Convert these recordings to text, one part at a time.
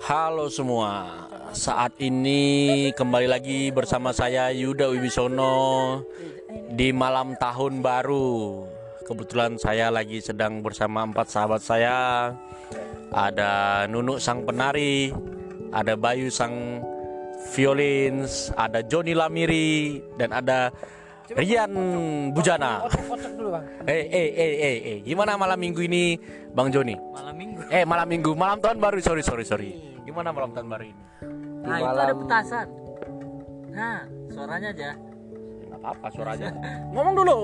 Halo semua, saat ini kembali lagi bersama saya Yuda Wibisono di malam tahun baru. Kebetulan saya lagi sedang bersama empat sahabat saya. Ada Nunuk sang penari, ada Bayu sang violins, ada Joni Lamiri, dan ada Rian Bujana. Eh, eh, eh, eh, eh, gimana malam minggu ini, Bang Joni? Malam minggu. Eh, malam minggu, malam tahun baru, sorry, sorry, sorry. Gimana malam tahun baru ini? Nah itu ada petasan. Nah suaranya aja. Gak apa-apa suaranya. Ngomong dulu.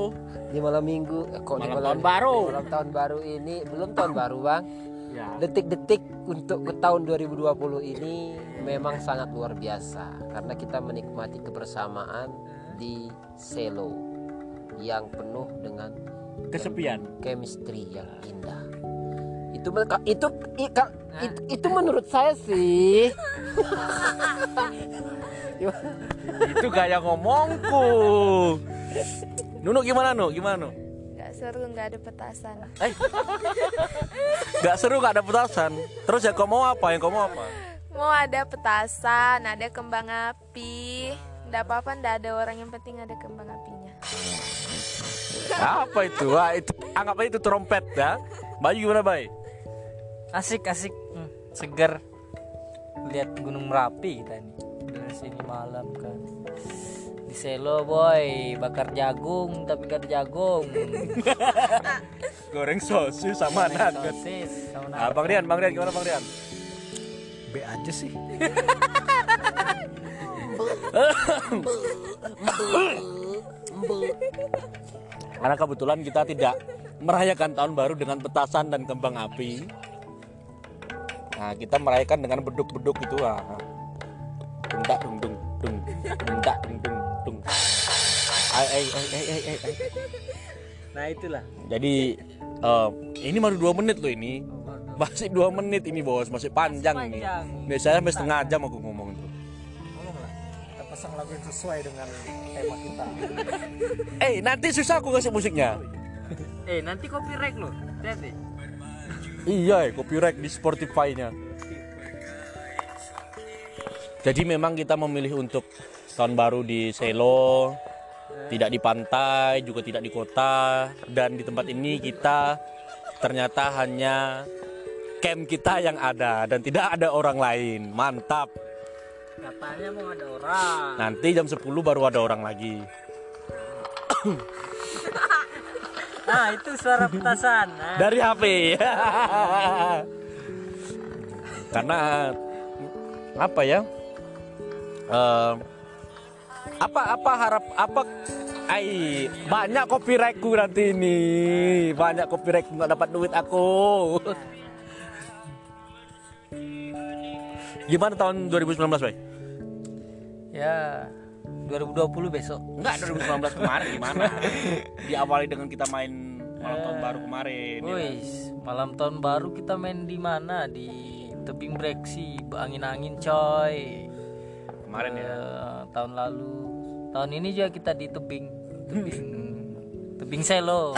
di malam minggu eh, kok di Malam malam tahun baru. di malam tahun baru ini belum tahun baru bang Ya. detik-detik untuk ke tahun 2020 ini memang sangat luar biasa karena kita menikmati kebersamaan di Selo yang penuh dengan Kesepian. chemistry yang indah itu itu i- ka- itu, itu menurut saya sih Itu gaya ngomongku. Nunu gimana Nu? Gimana Nu? Gak seru nggak ada petasan. Eh. Gak seru gak ada petasan. Terus ya kau mau apa? Yang kau mau apa? Mau ada petasan, ada kembang api. Nggak apa-apa, nggak ada orang yang penting ada kembang apinya. Apa itu? Wah, itu anggap aja itu trompet ya. Bayu gimana, Bay? Asik asik. Hmm, seger. Lihat Gunung Merapi kita nih. Dari sini malam kan. Di Selo boy, bakar jagung tapi gak ada jagung. Goreng sosis sama nugget. Sosis sama Ah, Bang Rian, Bang Rian gimana Bang Rian? B aja sih. Karena kebetulan kita tidak merayakan tahun baru dengan petasan dan kembang api. Nah, kita merayakan dengan beduk-beduk itu ah. Dundak dung dung dung. Dundak dung dung dung. Ay, ay, ay, ay, ay, ay. Nah itulah. Jadi eh, ini baru dua menit loh ini. Masih dua menit ini bos, masih panjang, ini. panjang. Biasanya sampai setengah jam aku ngomong. Kita pasang lagu yang sesuai dengan tema kita. Eh, nanti susah aku kasih musiknya. Eh nanti copyright lo. Hati. Iya, ya, copyright di Spotify-nya. Jadi memang kita memilih untuk tahun baru di Selo, tidak di pantai, juga tidak di kota, dan di tempat ini kita ternyata hanya camp kita yang ada dan tidak ada orang lain. Mantap. Katanya mau ada orang. Nanti jam 10 baru ada orang lagi. Nah itu suara petasan. Nah. Dari HP. Karena apa ya? Eh, apa apa harap apa ai banyak copyrightku nanti ini banyak copyright nggak dapat duit aku gimana tahun 2019 Bay? Ya 2020 besok. Enggak 2019 kemarin gimana? Diawali dengan kita main malam tahun baru kemarin. ya kan? Wis, malam tahun baru kita main di mana? Di tebing breksi, angin-angin coy. Kemarin ya. Eh, tahun lalu. Tahun ini juga kita di tebing tebing tebing selo.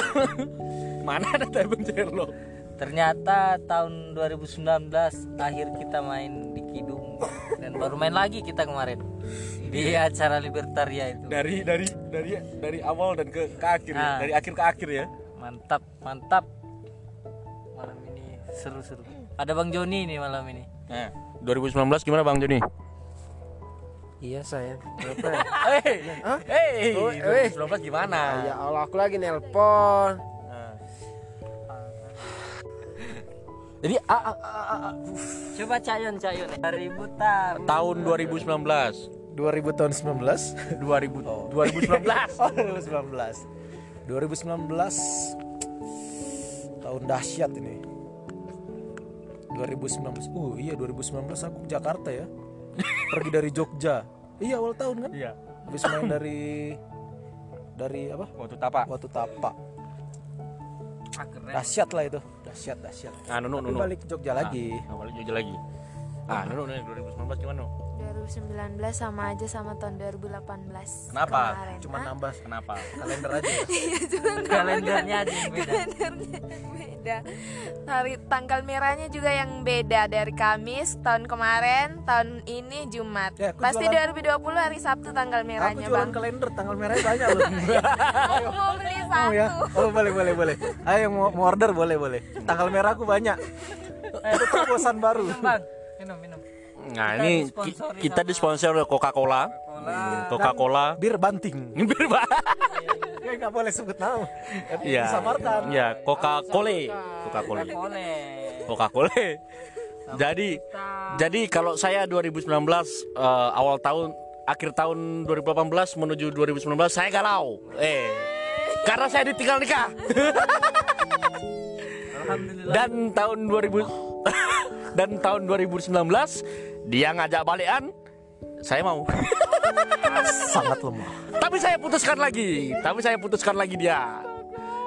Mana ada tebing Cerlo? Ternyata tahun 2019 akhir kita main di Kidung dan baru main lagi kita kemarin di acara Libertaria itu. Dari dari dari dari awal dan ke, ke akhir ya. Ah. Dari akhir ke akhir ya. Mantap, mantap. Malam ini seru-seru. Ada Bang Joni nih malam ini. Nah, 2019 gimana Bang Joni? iya saya Kenapa ya? Hei, hei, Oh, eh. 2019 gimana? ya Allah aku lagi nelpon Jadi a, a, a, a, a, Coba Cayon, Cayon. Dari Butar. tahun 2019 2000 tahun 19. 2000 2019 Oh, 2019. 2019 tahun dahsyat ini. 2019. Uh, iya 2019 aku ke Jakarta ya. Pergi dari Jogja. Iya awal tahun kan? Iya. Habis main dari dari apa? Waktu tapak. Watu Tapak. Ah. Dahsyat lah itu. Dahsyat, dahsyat. Ah, Nunu, Tapi Nunu. balik ke Jogja lagi. Ah, balik Jogja lagi. Ah, Nunu nih 2019 gimana? Nunu? 2019 sama aja sama tahun 2018 Kenapa? kemarin. Cuma nambah Kenapa? kalender aja ya. kalendernya aja yang beda kalendernya yang beda hari tanggal merahnya juga yang beda dari Kamis tahun kemarin tahun ini Jumat Ya, aku pasti jualan- 2020 hari Sabtu tanggal Aku merahnya jualan bang kalender tanggal merahnya banyak loh. aku mau beli Mau satu ya? Oh boleh boleh boleh. Ayo mau, mau order boleh boleh. Tanggal merah aku banyak. Itu terobosan baru. bang minum minum Nah Kita ini ki- kita disponsor oleh Coca-Cola. Coca-Cola. Bir banting. Bir Pak. Ya nggak boleh sebut nama. Iya. Disamarkan. Ya, Coca-Cola. Coca-Cola. boleh Coca-Cola. Jadi jadi kalau saya 2019 eh, awal tahun akhir tahun 2018 menuju 2019 saya galau. Eh. Karena saya ditinggal nikah. alhamdulillah Dan tahun 2000 dan tahun 2019 dia ngajak balikan saya mau. Sangat lemah. Tapi saya putuskan lagi. Tapi saya putuskan lagi dia.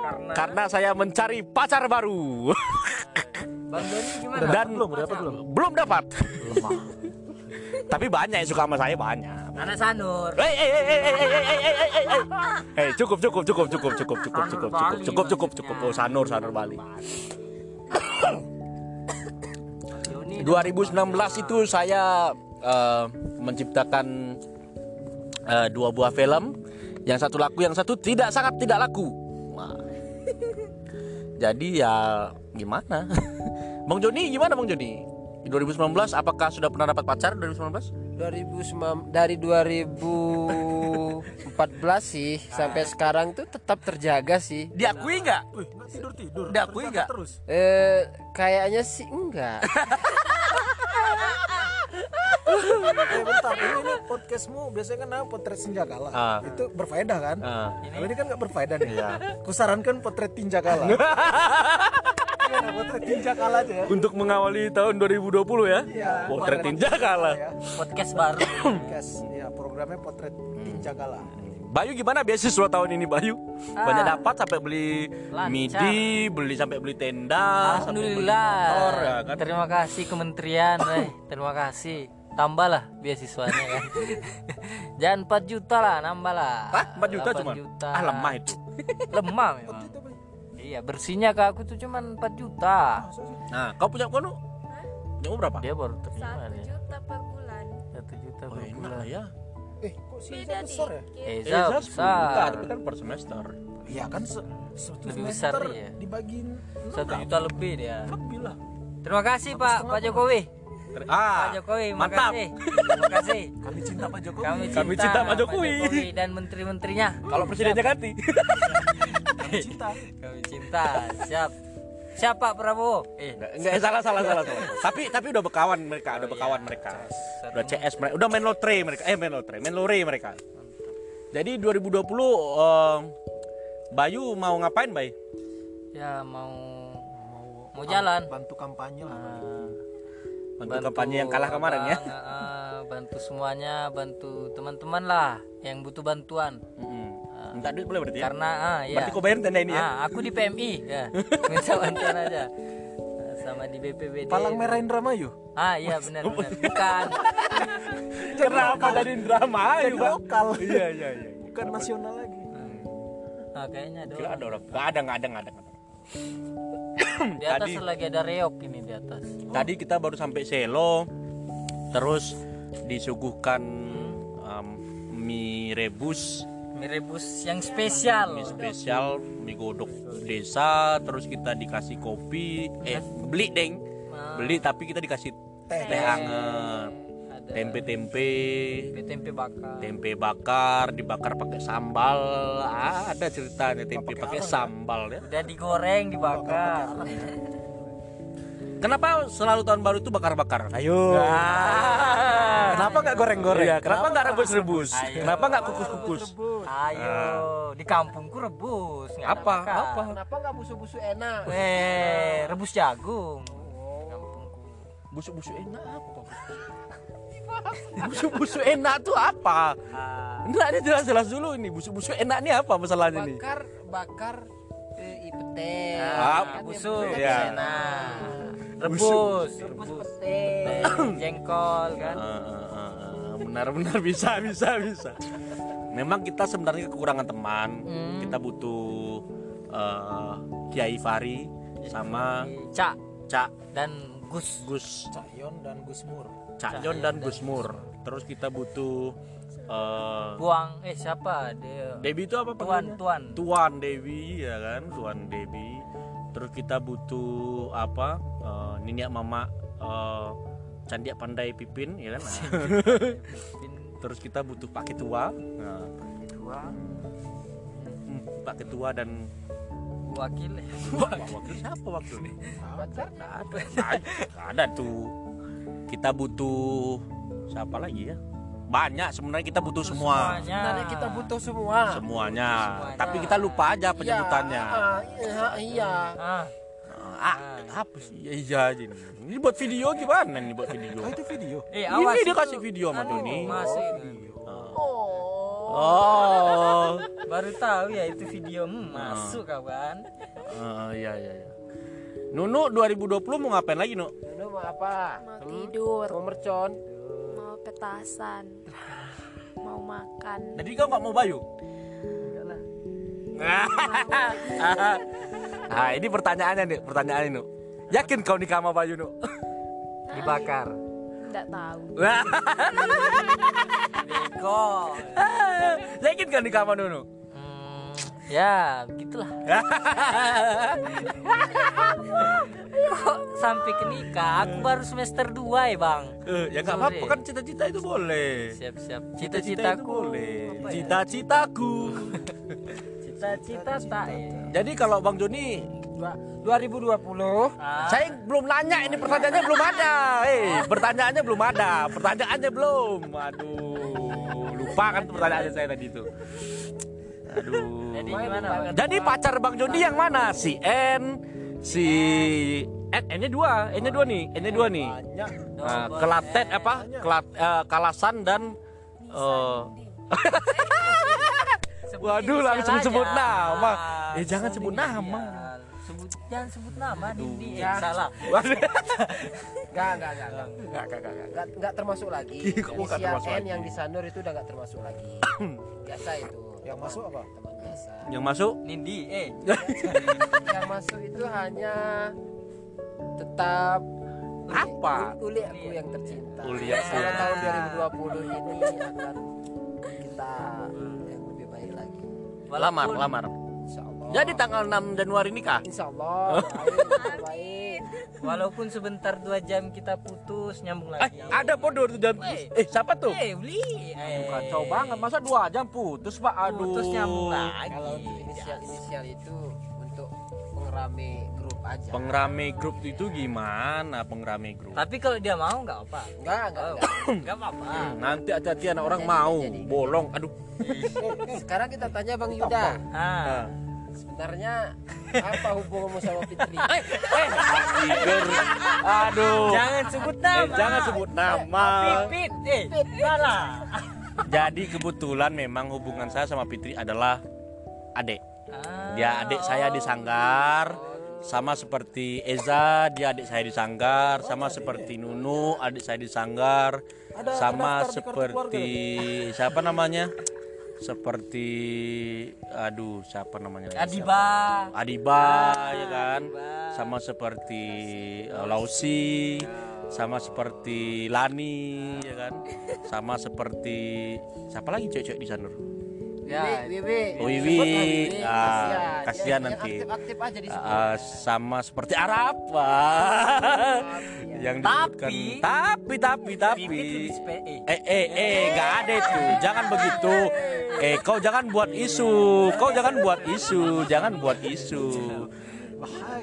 karena Karena saya mencari pacar baru. bang Doni gimana Dan belum, dapat belum? belum dapat. Lemah. Tapi banyak yang suka sama saya banyak. anak Sanur Eh, eh, eh, eh, eh, eh, eh, eh, eh, eh, eh. Eh, cukup, cukup, cukup, cukup, cukup, cukup, cukup, cukup, cukup, cukup, cukup. Oh, Sanur, Sanur Bali. Doni 2019 itu saya eh, menciptakan eh, dua buah film. Yang satu laku, yang satu tidak sangat tidak laku. Jadi ya gimana? Bang Joni gimana Bang Joni? Di 2019 apakah sudah pernah dapat pacar 2019? 2009 dari 2014 sih sampai sekarang tuh tetap terjaga sih. Diakui nggak? Wih, tidur tidur. Diakui nggak? Terus. Eh kayaknya sih enggak. Eh bentar, ini, ini podcastmu biasanya kan nama potret senjakala. Ah. Itu berfaedah kan? Ah. Kalau ini kan nggak berfaedah nih. Kusarankan potret tinjakala. Potret tinjakala aja ya? Untuk mengawali tahun 2020 ya. Potret tinja kalah. Ya. podcast baru Podcast, ya programnya potret tinjakala. Bayu gimana beasiswa tahun ini Bayu? Banyak dapat sampai beli Lancar. midi, beli sampai beli tenda, sampai beli Alhamdulillah motor ya kan. terima kasih kementerian eh terima kasih tambahlah beasiswanya kan jangan 4 juta lah nambah lah Hah? 4 juta 8 cuma? juta. Ah lemah itu. lemah memang iya bersihnya ke aku tuh cuman 4 juta Nah, kau punya kono? Punya berapa? dia baru terima satu juta per bulan 1 juta Oh, per enak bulan ya. Eh, kok sih beda besar ya? dikit Eh, bukan, besar tapi kan per semester. Iya kan se satu Lebih besar dia. dibagiin satu juta lebih dia Lebih lah. terima kasih pak pak Jokowi Ah, Pak Jokowi mantap. makasih terima kasih kami cinta Pak Jokowi. kami cinta, Kami cinta Pak Jokowi. dan menteri-menterinya Kalau presidennya ganti. Kami cinta. kami cinta siap siapa Prabowo eh Enggak, enggak salah salah salah salah. tapi tapi udah berkawan mereka, udah berkawan mereka. Udah CS mereka, udah main lotre mereka. Eh main lotre, main lore mereka. Jadi 2020 eh, Bayu mau ngapain, Bay? ya mau mau jalan Bantu kampanye lah. Bantu kampanye yang kalah kemarin ya. abang, eh, bantu semuanya bantu teman-teman lah yang butuh bantuan Mm-mm. Minta duit boleh berarti ya? karena ah ya Berarti kau bayarin tenda ini ya? ah, aku di PMI ya minta bantuan aja Ah, sama di BPBD Palang Merah Indramayu. ah iya benar benar bukan Kenapa drama Jadi lokal. Iya iya iya. Bukan nasional lagi. ah, kayaknya ada Kira ada orang. Enggak ada, enggak ada, enggak ada. di atas Tadi- lagi ada reok ini di atas Tadi kita baru sampai Selo, terus disuguhkan um, mie rebus, mie rebus yang spesial. Mie spesial, mie godok desa, terus kita dikasih kopi, eh beli deng, beli tapi kita dikasih teh, teh hangat, ada. Tempe-tempe, tempe bakar. Tempe bakar, dibakar pakai sambal, ah, ada ceritanya tempe pakai sambal ya. udah digoreng dibakar Kenapa selalu tahun baru itu bakar-bakar? Ayo. Ah. Kenapa nggak goreng-goreng? Iya, kenapa nggak rebus-rebus? Kenapa nggak kukus-kukus? ayo di kampungku rebus nggak Apa? bakar. Apa? Kenapa nggak busuk-busuk enak? eh rebus jagung Busuk-busuk enak apa? Busuk-busuk enak tuh apa? Ah, Enggak, ini jelas-jelas dulu ini. Busuk-busuk enak ini apa masalahnya nih? Bakar, bakar eh, ipete. Ah, busuk Iya. enak rebus rebus. pete. jengkol kan? Ah, ah, ah, ah. benar-benar bisa bisa bisa. Memang kita sebenarnya kekurangan teman. Hmm. kita butuh eh, Kiai Fari sama Cak Cak dan Gus. Gus. Cak Yon dan Gus Mur. Cak Yon dan Gus Mur. Terus kita butuh eh, Buang eh siapa? Dia Dewi itu apa Tuan? Tuan. Tuan Dewi ya kan? Tuan Dewi terus kita butuh apa eh, Niniak Mama eh, Candiak Pandai Pipin ya kan? Terus kita butuh Pak Ketua. Nah, hmm, Pak Ketua dan wakil. Pak Wakil siapa wakil nih Nggak ada. Ada tuh. Kita butuh siapa lagi ya banyak sebenarnya kita butuh semua semuanya Sebenarnya kita butuh semua. semuanya tapi kita lupa aja penyebutannya Ah, iya, iya. ah Ah, apa sih? Ya, iya aja nih. Ini buat video gimana nih buat video? Oh, itu video. eh awas Ini dia kasih video sama Doni. masuk itu. Oh. baru tahu ya itu video hmm, masuk kawan Ah, iya iya iya. Nunu 2020 mau ngapain lagi, Nu? Dulu mau apa? Mau tidur, Mau mercon? Petasan, mau makan. Jadi kau nggak mau Bayu? ah, ini pertanyaannya nih, pertanyaannya Nu. Yakin kau nikah sama Bayu, Nu? dibakar Enggak tahu. bego Yakin kau nikah sama Nunu? Hmm, ya begitulah kok sampai ke nikah aku baru semester 2 ya bang Eh, ya nggak apa-apa kan cita-cita itu boleh. siap siap Cita-cita itu cita-citaku boleh. ya? Cita-citaku. cita-cita tak ya Jadi kalau Bang Joni Dua- 2020 Ah, Saya belum nanya ini pertanyaannya belum ada. Eh, pertanyaannya belum ada. Pertanyaannya belum. Aduh, lupa kan tuh pertanyaannya saya tadi itu. Aduh. jadi gimana bang Jadi pacar Bang Joni yang mana? Si N, si N, N-nya dua, N-nya dua nih, N-nya dua nih. Nah, kelatet apa? Kelat, eh, kalasan dan Sebut Waduh, langsung sebut nama. Eh, jangan Sebut nama. sebut jangan sebut nama Dindi eh, salah Waduh. Enggak, enggak, enggak, enggak. Enggak, enggak, enggak. Enggak, termasuk lagi. Inisial N yang disandur itu udah enggak termasuk lagi. biasa itu. Yang masuk apa? Teman biasa. Yang masuk Nindi eh yang masuk itu hanya tetap Apa? Uli aku yang tercinta. Uli aku yang- tahun 2020 ini akan kita yang lebih baik lagi. lamar, lamar. Insya Allah. Jadi tanggal 6 Januari nikah. Insya Allah baik, baik. Walaupun sebentar dua jam kita putus nyambung Eh, lagi ada bodoh tuh jam. Weh. Eh, siapa tuh? eh beli eh Kacau banget, masa dua jam putus pak? Aduh. putus nyambung lagi Kalau untuk inisial-inisial itu untuk pengerame grup aja. Pengrame grup itu gimana? Pengrame grup. tapi kalau dia mau nggak apa Enggak, enggak, Oh, enggak. nggak apa-apa Nanti hati-hati anak orang mau bolong. Aduh. Sekarang kita tanya Bang Yuda. ah Sebenarnya apa hubunganmu sama Fitri? Eh, Tiger. Aduh. jangan sebut nama Eh, jangan sebut nama. pipit eh salah Jadi kebetulan memang hubungan saya sama Fitri adalah adik. Ah, Dia adik saya di Sanggar, sama seperti Eza, dia adik saya di Sanggar, sama seperti Nunu, adik saya di Sanggar, sama seperti siapa namanya? Seperti aduh, siapa namanya? Adiba Adiba ya kan? Sama seperti uh, Lausi, sama seperti Lani ya kan? Sama seperti siapa lagi cewek-cewek di sana? Ya Wiwi, Wiwi. Ah, kasihan. Yang- nanti. Yang aktif-aktif aja di situ. Uh, sama seperti Arab. Wah. yang disebutkan Tapi- tapi tapi. Tapi eh. Eh eh eh nggak ada itu. Jangan begitu. Eh kau jangan buat isu. Kau jangan buat isu. Jangan buat isu.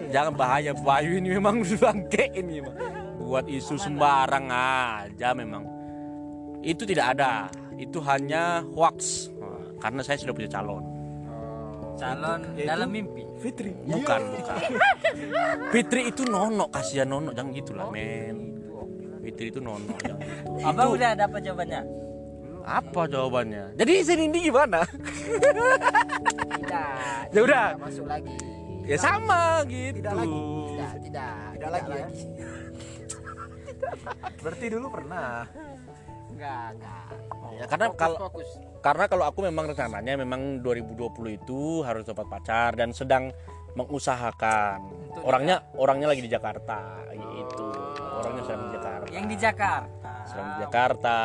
Jangan bahaya. Bayu ini memang bangke ini memang. Buat isu sembarang aja memang. Itu tidak ada. Itu hanya hoax. Nah, karena saya sudah punya calon calon dalam mimpi Fitri. bukan bukan Fitri itu nono kasihan nono jangan gitulah men Fitri itu nono jangan gitu. abang Itu- udah dapat jawabannya apa jawabannya jadi sini ini gimana Tidak. Ya udah. tidak masuk lagi. ya sama gitu Tidak lagi. Tidak, tidak, Tidak lagi ya. Berarti dulu pernah. Enggak, enggak. Ya, karena kalau karena kalau aku memang rencananya memang 2020 itu harus dapat pacar dan sedang mengusahakan. orangnya orangnya lagi di Jakarta gitu. Orangnya sedang di Jakarta. Yang di Jakarta. sedang di Jakarta.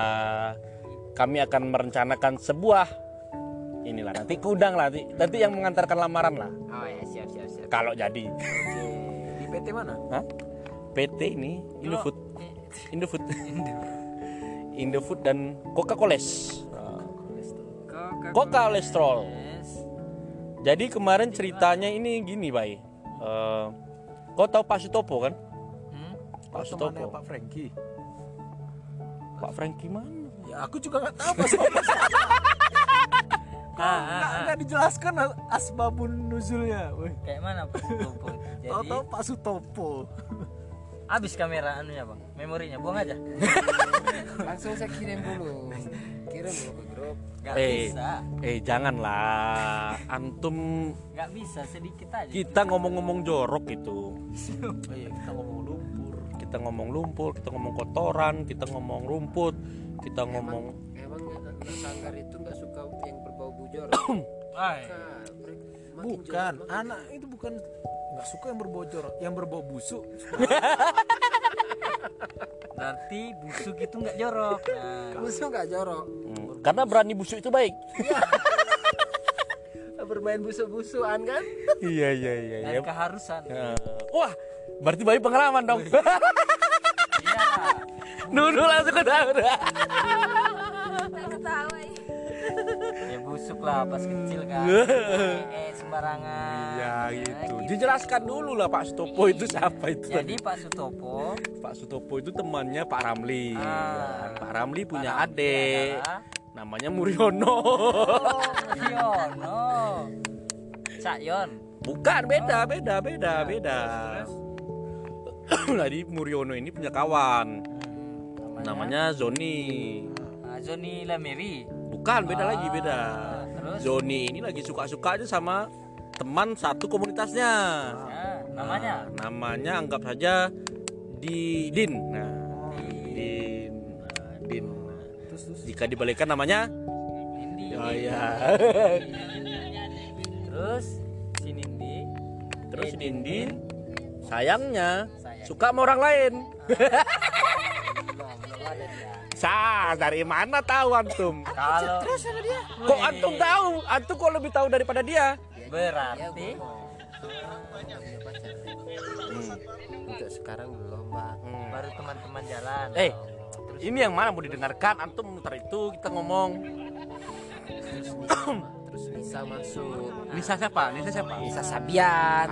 Kami akan merencanakan sebuah inilah nanti kudang lah nanti, nanti yang mengantarkan lamaran lah Oh ya, siap siap siap. kalau jadi Di PT mana? Hah? PT ini Indofood Indofood Indofood dan Coca Cola Coca kolesterol jadi kemarin ceritanya ini gini bay Eh, kau tahu Pak Sutopo kan Hmm? Pak Sutopo Pak Franky. Pak Franky mana Ya aku juga nggak tahu Pak siapa. Ah, ah, Nggak ah. nggak dijelaskan asbabun nuzulnya. Wih. Kayak mana Pak Sutopo? Jadi Tahu-tahu Pak Sutopo. habis kamera anunya bang, memorinya buang aja. Langsung saya kirim dulu. Kirim dulu ke grup. Gak eh bisa, eh janganlah antum gak bisa sedikit aja. kita ngomong-ngomong jorok itu Oh iya, kita ngomong lumpur. kita ngomong lumpur kita ngomong kotoran kita ngomong rumput kita ngomong Emang anak sanggar itu nggak suka yang berbau bujur. Ay, Nah, Bukan, jelek, anak itu bukan nggak suka yang berbocor, yang berbau busuk. berarti busuk itu nggak jorok. Nah, Busuk nggak jorok. Hmm, karena berani busuk itu baik Bermain busuk-busukan kan? iya iya iya dan iya keharusan. Eh, wah berarti bayi pengalaman dong Iya. Nunu langsung ya. ya busuk lah pas kecil kan. eh, sembarangan. ya Nah, gitu. dijelaskan dulu lah Pak Sutopo itu siapa itu Jadi Pak Sutopo. Pak Sutopo itu temannya Pak Ramli. Ah. Ya, Pak Ramli punya Pak Ramli adik. adalah- namanya Muriono Yono. Cak Yon. bukan beda beda beda beda. jadi Muriono ini punya kawan. Namanya? Zoni. Nah, Zoni Lamiri. bukan beda lagi beda terus? Zoni ini lagi suka-suka aja sama teman satu komunitasnya. Nah, namanya? Namanya anggap saja di Din. Nah Din. Nah, Din. Jika dibalikan namanya? Nindi. oh ya Terus? Si Nindi. Terus Eh, Dindi sayangnya Sayang. suka sama orang lain. Ada dia. Sah, dari mana tahu antum? kalau Kok antum tahu? Antum kok lebih tahu daripada dia? berarti Punya pacar. Untuk sekarang belum, Bang. baru teman-teman jalan. Eh, ini yang mana mau didengarkan? Antum muter itu kita ngomong. Terus terus Nisa masuk. Nisa siapa? Nisa siapa? Nisa Sabian.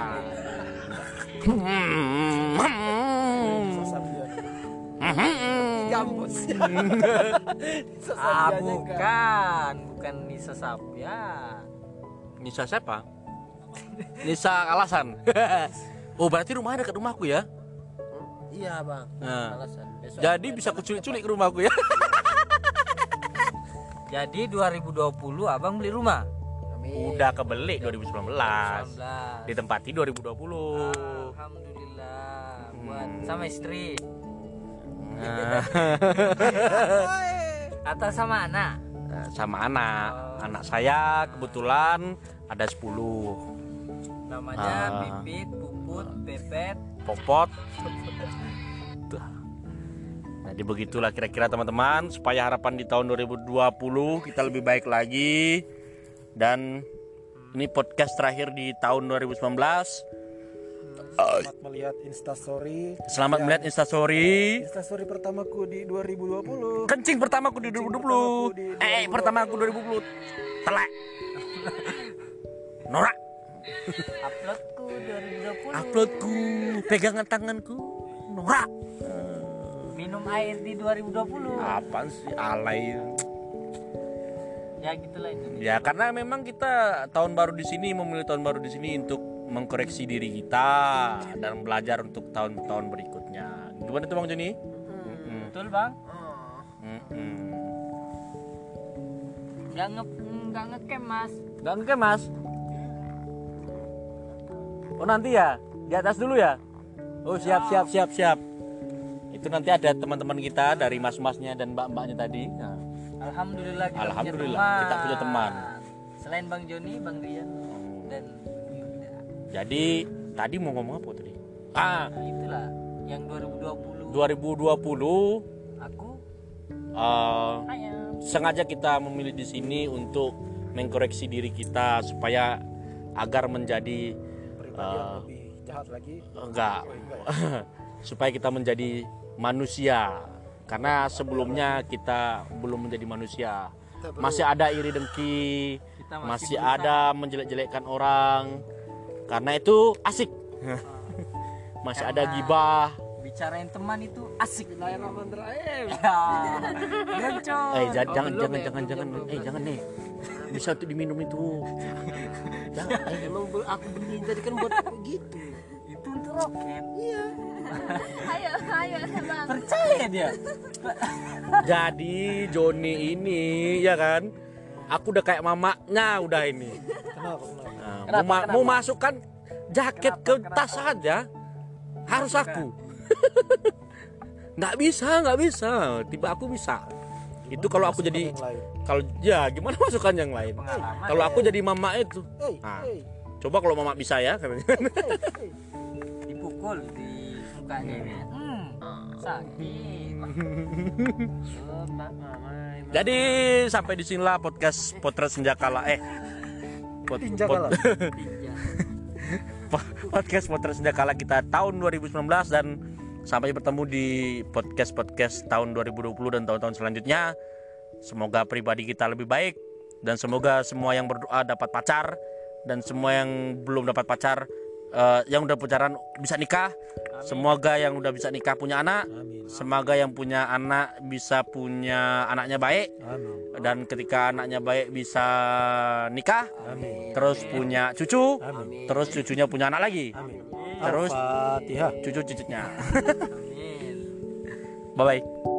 Gambus. ah bukan, bukan Nisa Sabya. Nisa siapa? Nisa alasan. oh, berarti rumahnya dekat rumahku ya? Iya, Bang. Nah, Alasan. Besok jadi bisa kuculik-culik ke rumahku ya? Jadi 2020 abang beli rumah. Amin. Udah kebeli 2019. 19. Ditempati 2020. Alhamdulillah buat sama istri atau sama anak. sama anak. Anak saya kebetulan ada 10. Namanya Ah. Pipit, Puput, Pepet. popot jadi begitulah kira-kira teman-teman supaya harapan di tahun 2020 kita lebih baik lagi dan ini podcast terakhir di tahun 2019 Selamat melihat Instastory. selamat melihat instastory Instastory pertamaku di 2020. kencing pertamaku di 2020 eh pertamaku 2020 telek norak. Uploadku 2020. uploadku. Pegangan tanganku. Norak. Minum air di 2020. apaan sih alay. Ya gitulah Indonesia. Ya karena memang kita tahun baru di sini memilih tahun baru di sini untuk mengkoreksi diri kita dan belajar untuk tahun-tahun berikutnya. Gimana tuh Bang Joni? Mm-mm. Betul bang? Mm-mm. Nggak nge nggak ngecam mas. Gak ngeke Mas? Oh nanti ya? Di atas dulu ya? Oh siap siap siap siap. itu nanti ada teman-teman kita dari mas-masnya dan mbak-mbaknya tadi Nah, Alhamdulillah kita Alhamdulillah, punya teman. kita punya teman. Selain Bang Joni, Bang Rian dan Yuda. Jadi tadi mau ngomong apa tadi? Ah. Nah, itulah yang 2020 2020 aku? Eh, ayam. sengaja kita memilih di sini untuk mengkoreksi diri kita supaya agar menjadi pribadi yang lebih jahat lagi. enggak. Supaya kita menjadi manusia. Karena sebelumnya kita belum menjadi manusia. Masih ada iri dengki Kita masih masih ada menjelek-jelekkan orang karena itu asik masih ada Karena- gibah Bicarain teman itu asik. Ya. Genco. eh ja- jangan jangan jangan jangan eh jangan nih bisa tuh diminum itu jangan eh. Emang aku beliin tadi kan buat gitu. Itu untuk roket. ayo ayo bang Percaya dia. jadi Joni ini ya kan aku udah kayak mamanya udah ini kenapa kenapa Nah, mau, ma- mau masukkan jaket ke tas saja harus aku nggak bisa nggak bisa tiba aku bisa itu kalau aku jadi kalau ya gimana masukan yang lain Pengalaman kalau ya. aku jadi mama itu hey, Nah. hey, coba kalau mama bisa ya katanya. Dipukul di mukanya ini. Hmm. Sakit. Oh, Mama. jadi sampai di sinilah podcast potret senjakala eh pot- Tinjakala. pot- podcast potret senjakala kita tahun 2019 dan sampai bertemu di podcast podcast tahun 2020 dan tahun-tahun selanjutnya semoga pribadi kita lebih baik dan semoga semua yang berdoa dapat pacar dan semua yang belum dapat pacar eh, yang udah pacaran bisa nikah. Semoga yang udah bisa nikah punya anak. Amin. Semoga yang punya anak bisa punya anaknya baik. Amin. Dan ketika anaknya baik bisa nikah. Amin. Terus punya cucu. Amin. Terus cucunya punya anak lagi. Amin. Terus Al-Fatihah. cucu cucunya Amin. bye bye